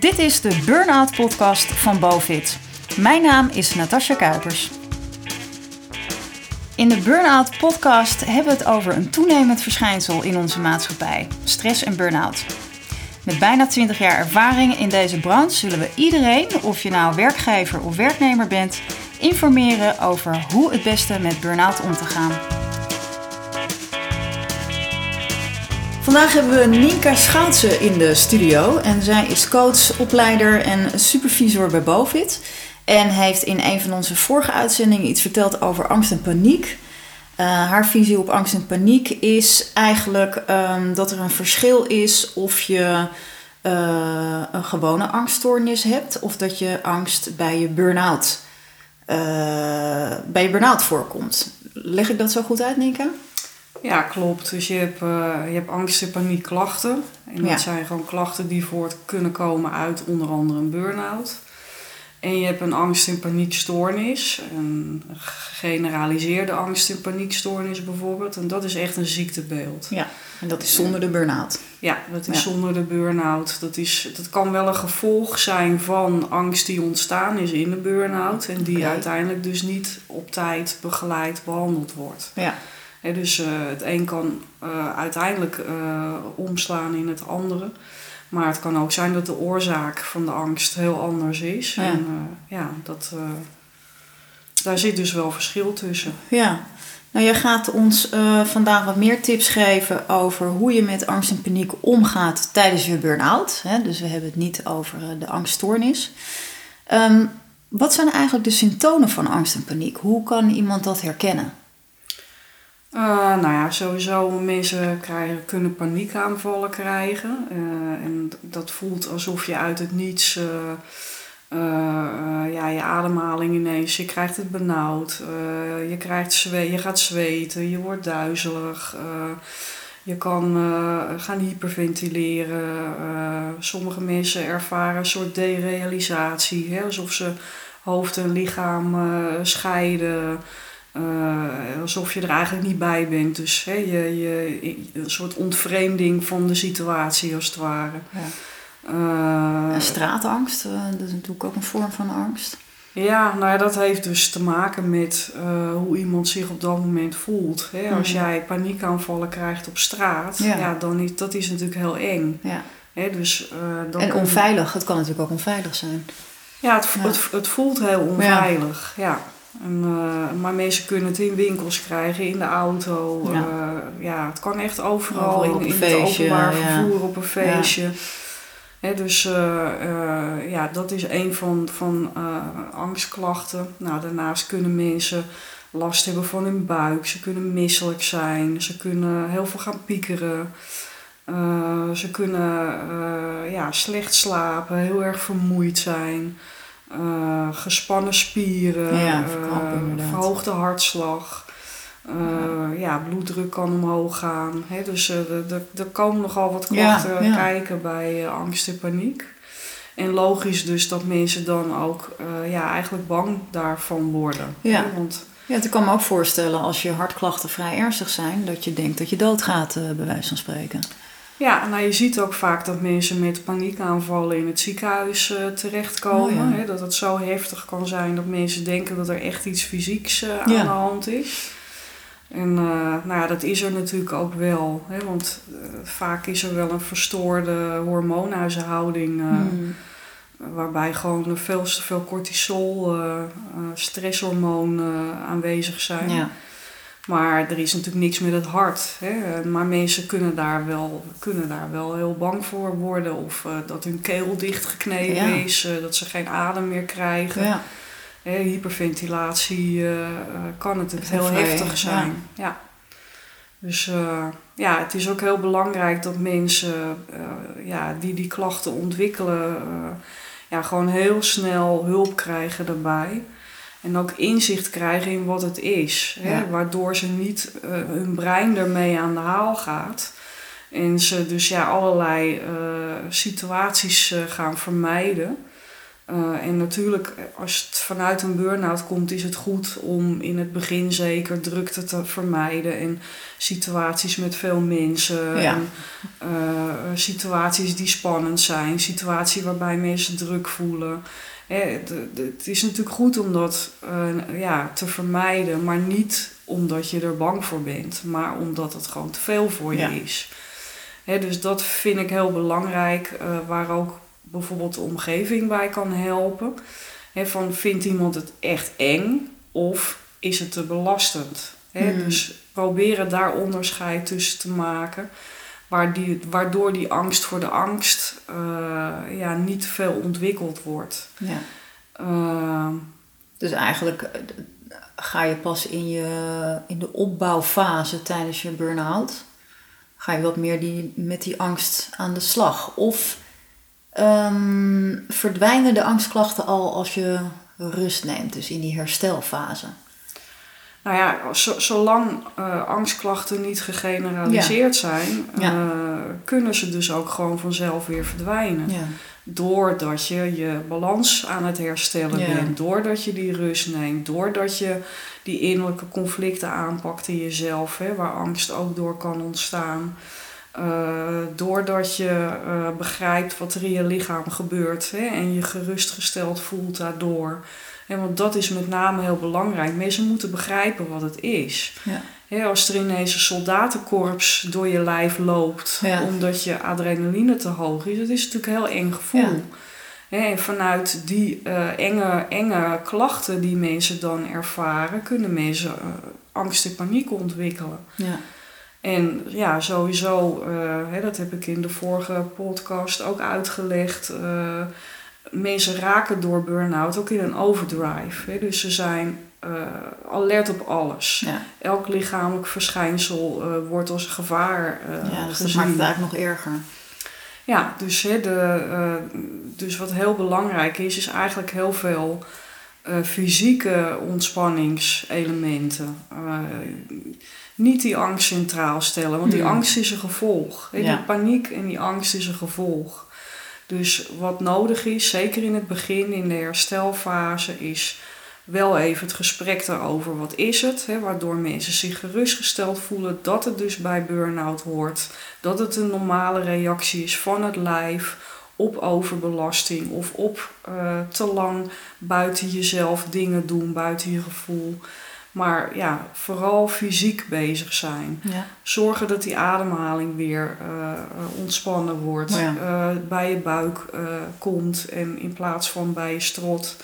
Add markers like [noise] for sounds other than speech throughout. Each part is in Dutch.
Dit is de Burnout Podcast van Bovit. Mijn naam is Natasja Kuipers. In de Burnout Podcast hebben we het over een toenemend verschijnsel in onze maatschappij: stress en burn-out. Met bijna 20 jaar ervaring in deze branche zullen we iedereen, of je nou werkgever of werknemer bent, informeren over hoe het beste met burn-out om te gaan. Vandaag hebben we Nienka Schoutsen in de studio. En zij is coach, opleider en supervisor bij Bovit. En heeft in een van onze vorige uitzendingen iets verteld over angst en paniek. Uh, haar visie op angst en paniek is eigenlijk um, dat er een verschil is of je uh, een gewone angststoornis hebt of dat je angst bij je burn-out, uh, bij je burn-out voorkomt. Leg ik dat zo goed uit, Nika? Ja, klopt. Dus je hebt, uh, je hebt angst- en paniekklachten. En dat zijn gewoon klachten die voort kunnen komen uit onder andere een burn-out. En je hebt een angst- en paniekstoornis, een gegeneraliseerde angst- en paniekstoornis bijvoorbeeld. En dat is echt een ziektebeeld. Ja, en dat is zonder de burn-out. Ja, dat is ja. zonder de burn-out. Dat, is, dat kan wel een gevolg zijn van angst die ontstaan is in de burn-out. En die okay. uiteindelijk dus niet op tijd begeleid behandeld wordt. Ja. He, dus uh, het een kan uh, uiteindelijk uh, omslaan in het andere. Maar het kan ook zijn dat de oorzaak van de angst heel anders is. Ja. En ja, dat, daar zit dus wel verschil tussen. Ja. Nou, jij gaat ons vandaag wat meer tips geven over hoe je met angst en paniek omgaat tijdens je burn-out. Dus we hebben het niet over de angststoornis. Um, wat zijn eigenlijk de symptomen van angst en paniek? Hoe kan iemand dat herkennen? Uh, nou ja, sowieso mensen krijgen, kunnen paniekaanvallen krijgen. Uh, en dat voelt alsof je uit het niets, uh, ja, je ademhaling ineens, je krijgt het benauwd, je, krijgt zwe je gaat zweten, je wordt duizelig, je kan gaan hyperventileren. sommige mensen ervaren een soort derealisatie, hè, alsof ze hoofd en lichaam scheiden. Uh, alsof je er eigenlijk niet bij bent. Dus hè, je, je, een soort ontvreemding van de situatie als het ware. Ja. Uh, en straatangst, uh, dat is natuurlijk ook een vorm van angst. Ja, nou ja, dat heeft dus te maken met hoe iemand zich op dat moment voelt. Hè? Als mm. jij paniekaanvallen krijgt op straat, ja. ja. dan is dat is natuurlijk heel eng. Ja. Hè? Dus, dan en onveilig, het kan natuurlijk ook onveilig zijn. Ja, het, het, het voelt heel onveilig. ja. En, uh, maar mensen kunnen het in winkels krijgen, in de auto. Ja, uh, ja het kan echt overal. In, feestje, het openbaar ja. vervoer, op een feestje. Ja. He, dus uh, ja, dat is een van, van angstklachten. Nou, daarnaast kunnen mensen last hebben van hun buik. Ze kunnen misselijk zijn. Ze kunnen heel veel gaan piekeren. ze kunnen ja, slecht slapen, heel erg vermoeid zijn. Uh, gespannen spieren, ja, uh, verhoogde hartslag. Uh, ja. ja. bloeddruk kan omhoog gaan. Dus er komen nogal wat klachten ja, kijken bij angst en paniek. En logisch dus dat mensen dan ook ja, eigenlijk bang daarvan worden. Ja. Want, ja, ik kan me ook voorstellen als je hartklachten vrij ernstig zijn, dat je denkt dat je doodgaat, bij wijze van spreken. Ja, nou je ziet ook vaak dat mensen met paniekaanvallen in het ziekenhuis uh, terechtkomen. Oh, ja. hè, dat het zo heftig kan zijn dat mensen denken dat er echt iets fysieks uh, Ja. aan de hand is. En uh, nou ja, dat is er natuurlijk ook wel. Hè, want vaak is er wel een verstoorde hormoonhuishouding. Hmm. Waarbij gewoon veel te veel cortisol, stresshormoon aanwezig zijn. Ja. Maar er is natuurlijk niks met het hart. Hè? Maar mensen kunnen daar, wel, kunnen daar wel heel bang voor worden. Of uh, dat hun keel dichtgeknepen Ja. is, uh, dat ze geen adem meer krijgen. Ja. Hè, hyperventilatie uh, kan natuurlijk heel heel heftig zijn. Ja. Dus ja, het is ook heel belangrijk dat mensen ja, die die klachten ontwikkelen, ja, gewoon heel snel hulp krijgen daarbij. En ook inzicht krijgen in wat het is. Hè? Waardoor ze niet uh, hun brein ermee aan de haal gaat. En ze dus ja, allerlei uh, situaties uh, gaan vermijden. En natuurlijk, als het vanuit een burn-out komt, is het goed om in het begin zeker drukte te vermijden. En situaties met veel mensen. Ja. En, situaties die spannend zijn. Situaties waarbij mensen druk voelen. De, het is natuurlijk goed om dat uh, ja, te vermijden, maar niet omdat je er bang voor bent, maar omdat het gewoon te veel voor je Ja. is. Hè, dus dat vind ik heel belangrijk, uh, waar ook bijvoorbeeld de omgeving bij kan helpen. Hè, van vindt iemand het echt eng of is het te belastend? Hè? Hmm. Dus proberen daar onderscheid tussen te maken. Waar die, waardoor die angst voor de angst uh, ja, niet veel ontwikkeld wordt. Ja. Uh, Dus eigenlijk eh, ga je pas in, je, in de opbouwfase tijdens je burn-out, ga je wat meer die, met die angst aan de slag. Of um, verdwijnen de angstklachten al als je rust neemt, dus in die herstelfase? Nou ja, zolang uh, angstklachten niet gegeneraliseerd ja. zijn, uh, ja. kunnen ze dus ook gewoon vanzelf weer verdwijnen. Ja. Doordat je je balans aan het herstellen bent, doordat je die rust neemt, doordat je die innerlijke conflicten aanpakt in jezelf, hè, waar angst ook door kan ontstaan. Uh, doordat je begrijpt wat er in je lichaam gebeurt hè, en je gerustgesteld voelt daardoor. Ja, want dat is met name heel belangrijk. Mensen moeten begrijpen wat het is. Ja. Als er ineens een soldatenkorps door je lijf loopt, ja. omdat je adrenaline te hoog is, dat is natuurlijk een heel eng gevoel. Ja. En vanuit die uh, enge, enge klachten die mensen dan ervaren, kunnen mensen uh, angst en paniek ontwikkelen. Ja. En ja, sowieso, uh, hè, dat heb ik in de vorige podcast ook uitgelegd mensen raken door burn-out ook in een overdrive. Hè? Dus ze zijn uh, alert op alles. Ja. Elk lichamelijk verschijnsel uh, wordt als gevaar uh, ja, dus gezien. dat maakt het eigenlijk nog erger. Ja, dus, hè, de, dus wat heel belangrijk is, is eigenlijk heel veel fysieke ontspanningselementen. niet die angst centraal stellen, want die Hmm. angst is een gevolg. Hè? Die paniek en die angst is een gevolg. Dus wat nodig is, zeker in het begin, in de herstelfase, is wel even het gesprek daarover. Wat is het? Hè, waardoor mensen zich gerustgesteld voelen dat het dus bij burn-out hoort. Dat het een normale reactie is van het lijf op overbelasting of op uh, te lang buiten jezelf dingen doen, buiten je gevoel. Maar ja, vooral fysiek bezig zijn. Ja. Zorgen dat die ademhaling weer uh, ontspannen wordt. Ja. Uh, bij je buik uh, komt en in plaats van bij je strot.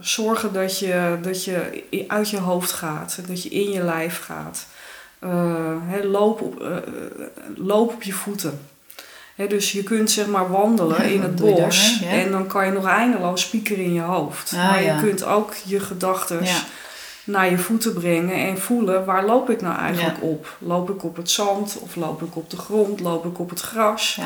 Zorgen dat je, dat je uit je hoofd gaat. Dat je in je lijf gaat. He, loop, op, loop op je voeten. He, dus je kunt zeg maar wandelen Ja, in het bos en dan kan je nog eindeloos piekeren in je hoofd. Ah, maar je kunt ook je gedachten naar je voeten brengen en voelen waar loop ik nou eigenlijk op? Loop ik op het zand of loop ik op de grond? Loop ik op het gras?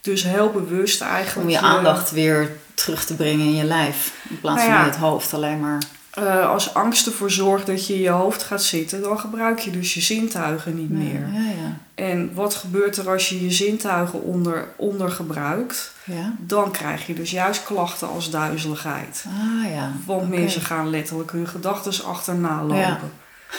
Dus heel bewust eigenlijk. Om je aandacht weer terug te brengen in je lijf. In plaats Nou van in het hoofd alleen maar. Eh, als angst ervoor zorgt dat je in je hoofd gaat zitten, dan gebruik je dus je zintuigen niet meer. Ja, ja. En wat gebeurt er als je je zintuigen onder, ondergebruikt? ja. Dan krijg je dus juist klachten als duizeligheid. Ah ja. Want mensen gaan letterlijk hun gedachten achterna lopen. Ja.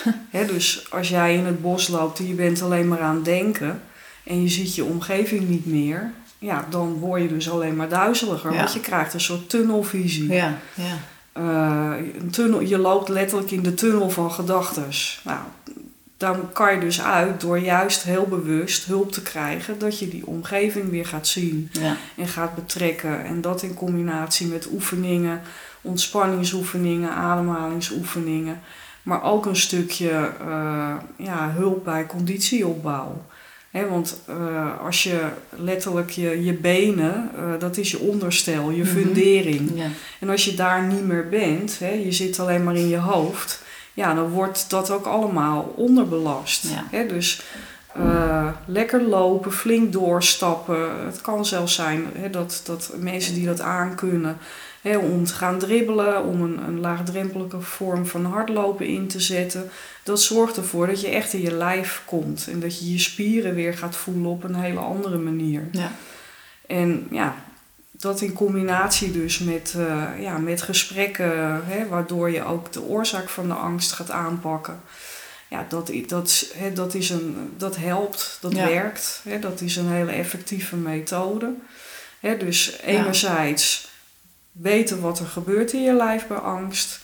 [laughs] Hè, dus als jij in het bos loopt en je bent alleen maar aan het denken en je ziet je omgeving niet meer, ja, dan word je dus alleen maar duizeliger. Want je krijgt een soort tunnelvisie. Ja, ja. Eh, een tunnel, je loopt letterlijk in de tunnel van gedachten. Nou, dan kan je dus uit door juist heel bewust hulp te krijgen dat je die omgeving weer gaat zien ja. en gaat betrekken. En dat in combinatie met oefeningen, ontspanningsoefeningen, ademhalingsoefeningen. Maar ook een stukje eh, ja, hulp bij conditieopbouw. Want eh, als je letterlijk je, je benen, eh, dat is je onderstel, je Mhm. fundering. ja. En als je daar niet meer bent, je zit alleen maar in je hoofd, ja, dan wordt dat ook allemaal onderbelast. Ja. Dus eh, lekker lopen, flink doorstappen. Het kan zelfs zijn dat, dat mensen die dat aankunnen, om te gaan dribbelen, om een, een laagdrempelige vorm van hardlopen in te zetten. Dat zorgt ervoor dat je echt in je lijf komt en dat je je spieren weer gaat voelen op een hele andere manier. ja. En ja, dat in combinatie dus met, eh, ja, met gesprekken, hè, waardoor je ook de oorzaak van de angst gaat aanpakken. Ja, dat, dat, hè, dat, is een, dat helpt, dat werkt. Hè, dat is een hele effectieve methode. Hè, dus enerzijds weten wat er gebeurt in je lijf bij angst.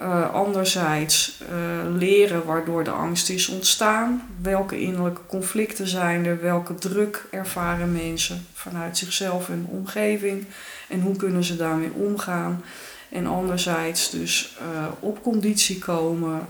Uh, anderzijds uh, leren waardoor de angst is ontstaan. Welke innerlijke conflicten zijn er? Welke druk ervaren mensen vanuit zichzelf en omgeving? En hoe kunnen ze daarmee omgaan? En anderzijds dus uh, op conditie komen,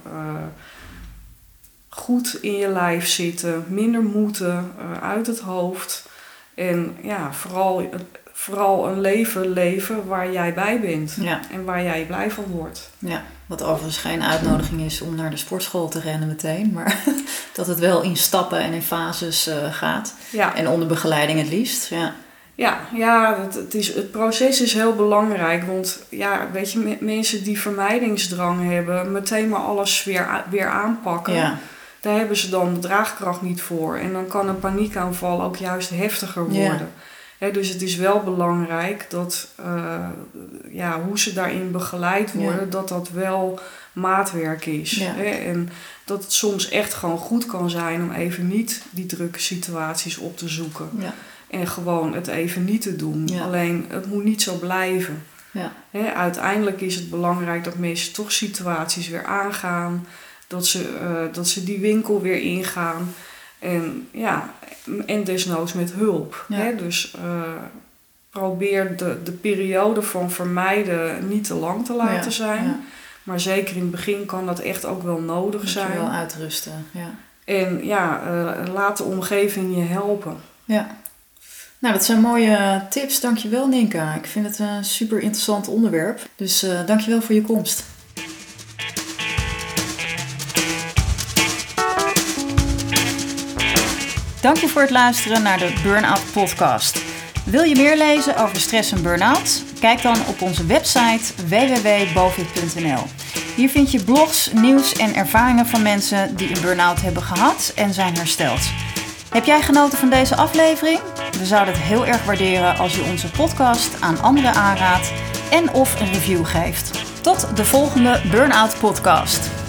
goed in je lijf zitten, minder moeten uit het hoofd. En ja, vooral vooral een leven leven waar jij bij bent. En waar jij blij van wordt. Ja, wat overigens geen uitnodiging is om naar de sportschool te rennen meteen. Maar [laughs] dat het wel in stappen en in fases uh, gaat. Ja. En onder begeleiding het liefst. Ja. Ja, ja het, het, is, het proces is heel belangrijk. Want ja, weet je, mensen die vermijdingsdrang hebben, meteen maar alles weer, weer aanpakken. Ja. Daar hebben ze dan de draagkracht niet voor. En dan kan een paniekaanval ook juist heftiger worden. Dus het is wel belangrijk dat uh, ja, hoe ze daarin begeleid worden, dat dat wel maatwerk is. en dat het soms echt gewoon goed kan zijn om even niet die drukke situaties op te zoeken. En gewoon het even niet te doen. Alleen het moet niet zo blijven. Ja. uiteindelijk is het belangrijk dat mensen toch situaties weer aangaan. Dat ze, uh, dat ze die winkel weer ingaan. En ja, en desnoods met hulp. Hè? Dus uh, probeer de, de periode van vermijden niet te lang te laten zijn. Maar zeker in het begin kan dat echt ook wel nodig Moet zijn. Je wel uitrusten. Ja. En ja, uh, laat de omgeving je helpen. Ja. Nou, dat zijn mooie tips. Dankjewel, Ninka. Ik vind het een super interessant onderwerp. Dus uh, dankjewel voor je komst. Dank je voor het luisteren naar de Burnout Podcast. Wil je meer lezen over stress en burn-out? Kijk dan op onze website www.bovit.nl. Hier vind je blogs, nieuws en ervaringen van mensen die een burn-out hebben gehad en zijn hersteld. Heb jij genoten van deze aflevering? We zouden het heel erg waarderen als je onze podcast aan anderen aanraadt en of een review geeft. Tot de volgende Burnout Podcast.